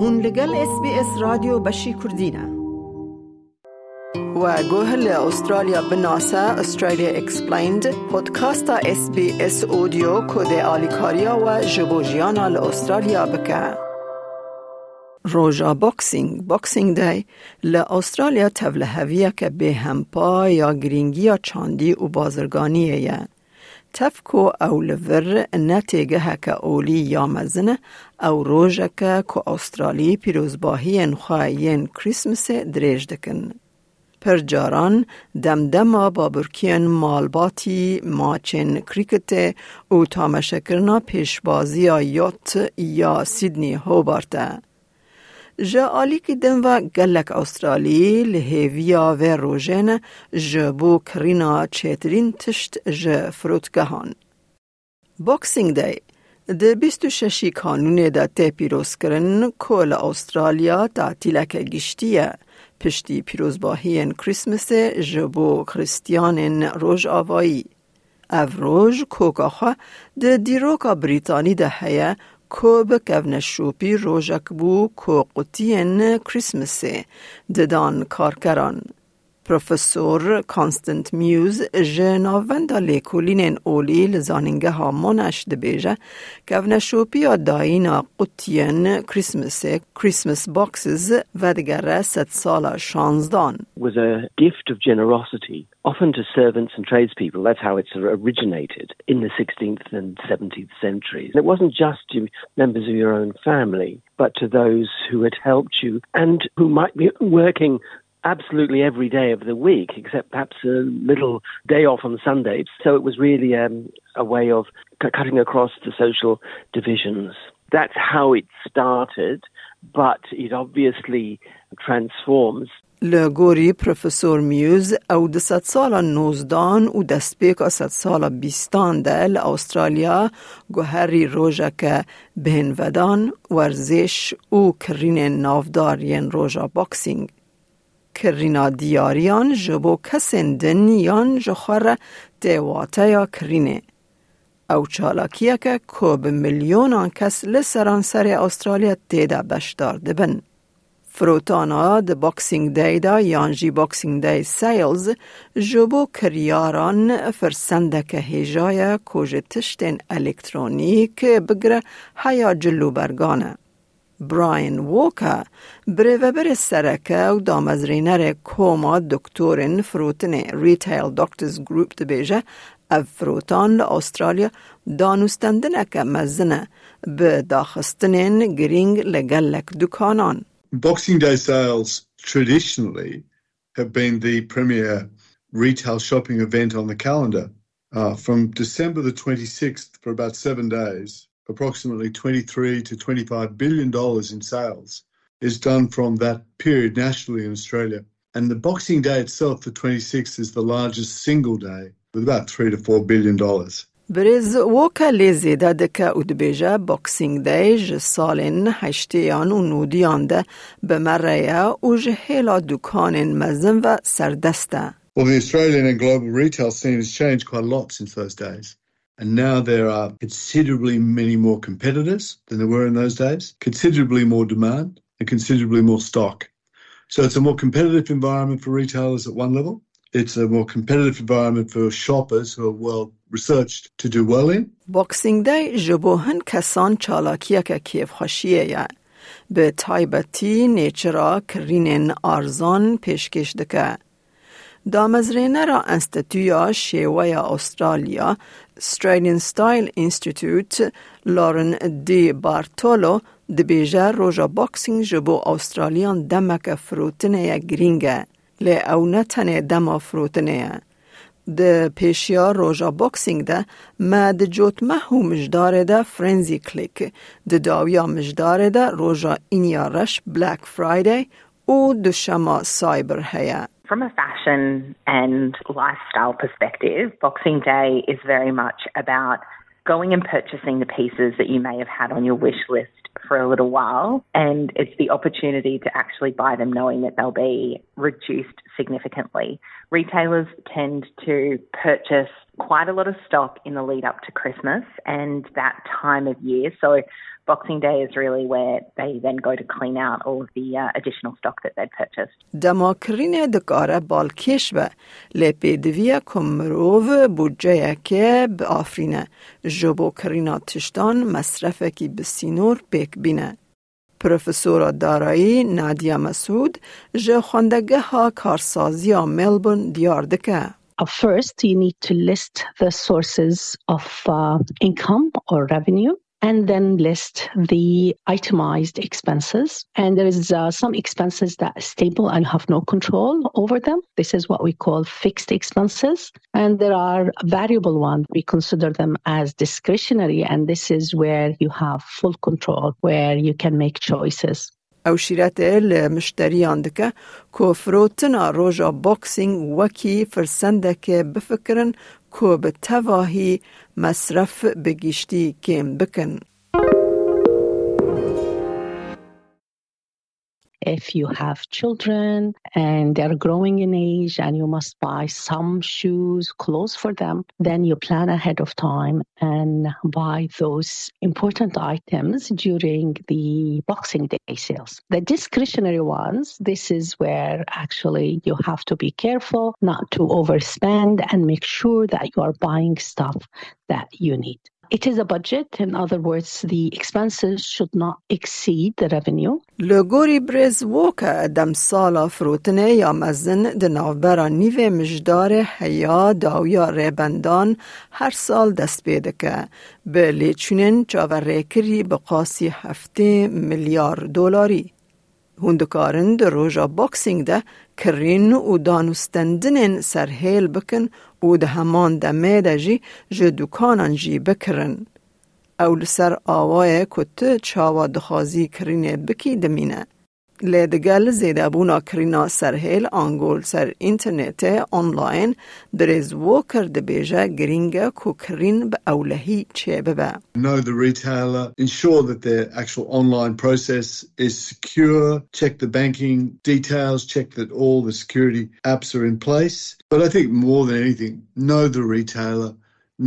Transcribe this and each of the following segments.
هون لگل اس بی اس رادیو بشی کردینه و گوه استرالیا بناسا استرالیا اکسپلیند پودکاستا اس بی اس اودیو کده آلیکاریا و جبوجیانا استرالیا بکه. روژا بوکسینگ بوکسینگ دی. ل تبله هویه که به همپا یا گرینگی یا چاندی و بازرگانیه تفکو او لور نتیگه هکا اولی یا مزنه او روژه که که استرالی پیروزباهی انخواهین کریسمس دریج دکن. پر جاران دمدما با برکین مالباتی ماچن کریکت او تامشکرنا پیشبازی یوت یا سیدنی هوبارته. جا آلی که دن و گلک استرالی لحیویا و روژن جبو کرینا چیترین تشت ج فروتگهان. باکسینگ دی ده بیستو ششی کانون دا تی پیروز کرن کل استرالیا تعطیلک گشتیه پشتی پیروزباهی کریسمس جبو کریستیان روژ آوایی. او روژ کوکاخوا ده دیروکا بریتانی ده هیه کۆبکەونە شوپی روژک بو کو قوتیە کریسمسه ددان کارکران. Professor Constant Mews, جناوندا لیکولینین اولی oli ها منش Monash که ونشوپی یا دایینا قطین kutien Christmas, باکسز و دگره ست سال شانزدان was a gift of generosity often to servants and tradespeople. That's how it originated in the 16th and 17th centuries. And it wasn't just to members of your own family, but to those who had helped you and who might be working absolutely every day of the week, except perhaps a little day off on Sunday. So it was really um, a way of c- cutting across the social divisions. That's how it started, but it obviously transforms. لگوری پروفسور میوز او ده ست سال نوزدان و دست بیک ست سال بیستان ده لأسترالیا گوهری روژه که بهن ودان ورزش و کرین نافدار ین روژا باکسینگ. کرینا دیاریان جبو کسین دنیان جخور دیواته یا کرینه. او چالاکیه که کوب میلیونان کس لسران سر استرالیا تیدا بشدار دبن. فروتانا د باکسینگ دی دا یانجی باکسینگ دی سیلز جبو کریاران فرسندک هجای کوج تشتین الکترونیک بگره هیا جلو برگانه. براین ووکا بریوبر سرکه و دامزرینر کوما دکتورن فروتن ریتیل دکترز گروپ دبیجه او فروتان لأسترالیا دانستندنک مزنه به داخستنین گرینگ لگلک دکانان. Boxing Day sales traditionally have been the premier retail shopping event on the calendar. Uh, from December the 26th for about seven days, approximately 23 to 25 billion dollars in sales is done from that period nationally in Australia. And the Boxing Day itself, the 26th, is the largest single day with about three to four billion dollars. Brez voka lezida deka udbeja Boxing Day salin hashtiyan u nudiyanda bemarraya u jhela dukanin mazin va sardasta. Well, the Australian and global retail scene has changed quite a lot since those days. And now there are considerably many more competitors than there were in those days, considerably more demand, and considerably more stock. So it's a more competitive environment for retailers at one level. It's a more competitive environment for shoppers who are well researched to do well in. باکسینگ دی جبوهن کسان چالاکیه که کیف خوشیه یا. به تایبتی نیچرا کرینن آرزان پیشکش دکه. دامزرینه را انستیتویا شیوه استرالیا Australian Style Institute لارن دی بارتولو دبیجه روژا باکسینگ جبو استرالیان دمک فروتنه گرینگه. لی او نتنه دما فروتنه د پیشیا روژا باکسینگ ده ما د جوت مهو مجدار ده فرنزی کلیک. د داویا مجدار ده روژا اینیا رش بلک فرایدی او دوشما سایبر هیه From a fashion and lifestyle perspective, Boxing Day is very much about going and purchasing the pieces that you may have had on your wish list for a little while. And it's the opportunity to actually buy them knowing that they'll be reduced significantly. Retailers tend to purchase quite a lot of stock in the lead up to Christmas and that time of year. So Boxing Day is really where they then go to clean out all of the uh, additional stock that they'd purchased. دماکرین دکاره بالکش به لپیدویا کمروو بودجه که به آفرینه جبو کرینا تشتان مصرف کی بسینور بیک بینه. پروفسور دارایی نادیا مسعود جه خوندگه ها کارسازی ملبون دیار دکه. First, you need to list the sources of uh, income or revenue and then list the itemized expenses. And there is uh, some expenses that are stable and have no control over them. This is what we call fixed expenses. And there are variable ones. We consider them as discretionary. And this is where you have full control, where you can make choices. او شیرت لمشتریان دکه که فروتنا روژا بوکسینگ وکی فرسنده که بفکرن که به تواهی مصرف بگیشتی کم بکن. If you have children and they're growing in age and you must buy some shoes, clothes for them, then you plan ahead of time and buy those important items during the Boxing Day sales. The discretionary ones, this is where actually you have to be careful not to overspend and make sure that you are buying stuff that you need. It is a budget. In other words, the expenses should not exceed the revenue. لگوری برز ووکا دم سالا فروتنه یا مزن دناوبرا نیوه مجدار حیا داویا ریبندان هر هندکارن در روژا باکسینگ ده کرین و دانوستندنین سرهیل بکن و ده همان دمه ده جی جه دوکانان جی بکرن. او لسر آوای کت چاوا دخوازی کرینه بکی دمینه. لیدگل زیده بونا کرینا سرهیل آنگول سر اینترنت آنلاین دریز و کرده بیجه گرینگه کو کرین به اولهی چه ببه. Know the retailer, ensure that their actual online process is secure, check the banking details, check that all the security apps are in place. But I think more than anything, know the retailer,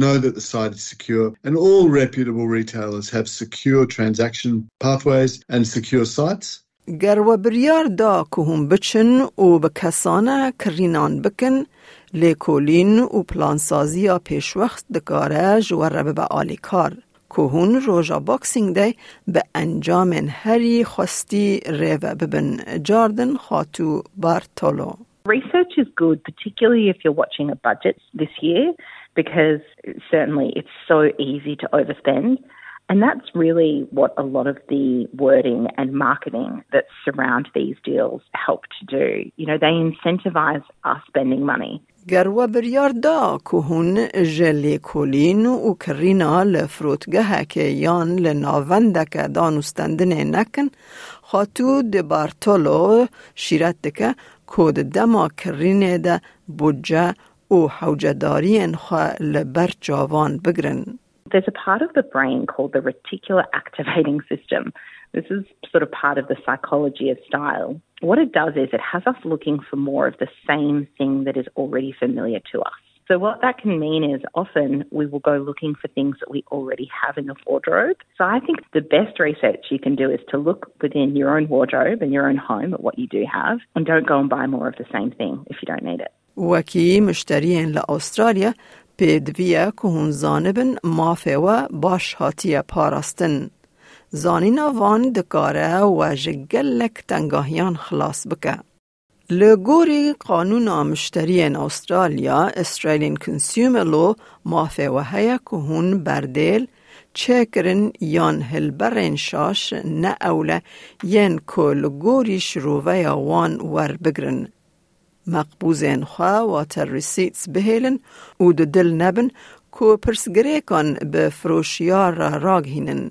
know that the site is secure, and all reputable retailers have secure transaction pathways and secure sites. گر و بریار دا که هم بچن و به کسانه کرینان بکن لیکولین و پلانسازی یا پیش وقت دکاره جوره به آلی کار. که هون روژا باکسینگ دی به انجام هری خواستی ریوه ببن. جاردن خاتو بارتولو. Research is good, particularly if you're watching a budget this year, because certainly it's so easy to overspend. And that's really what a lot of the wording and marketing that surround these deals help to do. You know, they incentivize us spending money. گروا بریار دا که هون جلی کولین و کرینا لفروتگه که یان لناونده که دانستندن نکن خاتو دی بارتولو شیرت دکه کود دما کرینه ده بودجه و حوجدارین خواه لبر جاوان بگرن. There's a part of the brain called the reticular activating system. This is sort of part of the psychology of style. What it does is it has us looking for more of the same thing that is already familiar to us. So what that can mean is often we will go looking for things that we already have in the wardrobe. So I think the best research you can do is to look within your own wardrobe and your own home at what you do have and don't go and buy more of the same thing if you don't need it. وکی مشترین لأسترالیا پیدویه که هون زانبن مافه و باش هاتیه پارستن. زانین وان دکاره و جگلک تنگاهیان خلاص بکه. لگوری قانون مشتری ان استرالیا استرالین کنسیومر لو مافه و هیا که هون بردیل چه کرن یان هلبرین شاش نه اوله ین که لگوری شروعه وان ور بگرن. مقبوزین خواه واتر ریسیتس بهیلن و دو دل نبن که پرسگره کن به فروشیار را راگ هینن.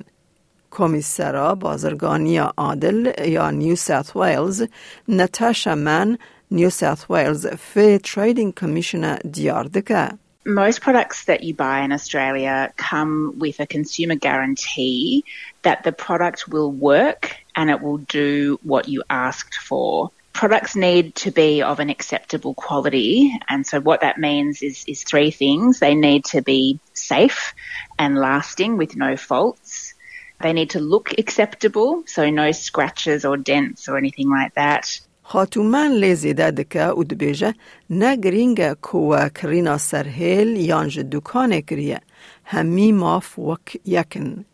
کمیسرا بازرگانی عادل یا نیو ساوت ویلز نتاشا من نیو ساوت ویلز فی تریدینگ کمیشنر دیار دکه. Most products that you buy in Australia come with a consumer guarantee that the product will work and it will do what you asked for. products need to be of an acceptable quality. And so what that means is, is three things. They need to be safe and lasting with no faults. They need to look acceptable, so no scratches or dents or anything like that. خاتومان لیزیده دکه او دبیجه نه گرینگه کوه کرینا سرهیل یانج دکانه کریه همی ماف وک یکن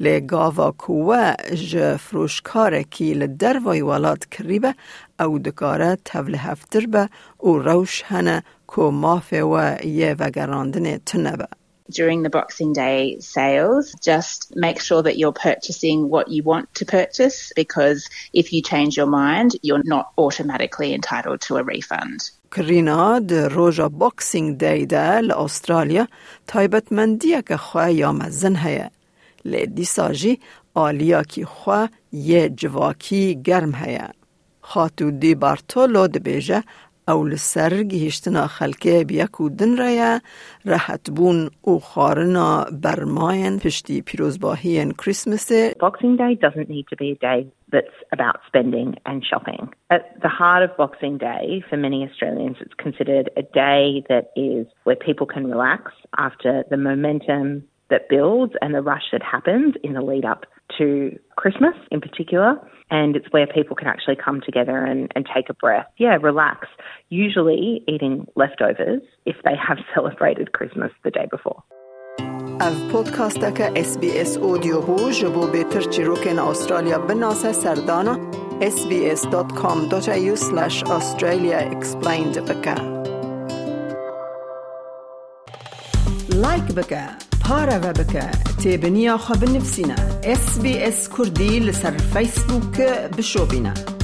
لگاوا کوه ج فروشکاره کی لدروای والات کریبه او دکاره تول هفتر به او روش هنه کو مافه و یه وگراندن تنبه. during the Boxing Day sales, just make sure that you're purchasing what you want to purchase because if you change your mind, you're not automatically entitled to a refund. کرینا د روژا بوکسینگ دی ده لأسترالیا تایبت مندیه که خواه یا مزن هیه. لی دیساجی آلیا کی خواه یه جواکی گرم هیه. خاتو دی بارتولو دبیجه او لسر گیشتنا خلکه بیکو دن ریا راحت بون او خارنا برماین پشتی پیروزباهی کریسمس Boxing Day doesn't need to be a day that's about spending and shopping. At the heart of Boxing Day, for many Australians, it's considered a day that is where people can relax after the momentum that builds and the rush that happens in the lead up to Christmas in particular. And it's where people can actually come together and, and take a breath. Yeah, relax. Usually eating leftovers if they have celebrated Christmas the day before. اف پودکاست که اس بی اس اودیو بو جبو بهتر چی روکن استرالیا بناسه سردانا sbs.com.au slash australia explained بکه لایک بکه پاره و بکه قارە بە بکە تێبنیاخوا بنفسینە SسBS کوردی لەسەر فیسبووکە بشۆبینە.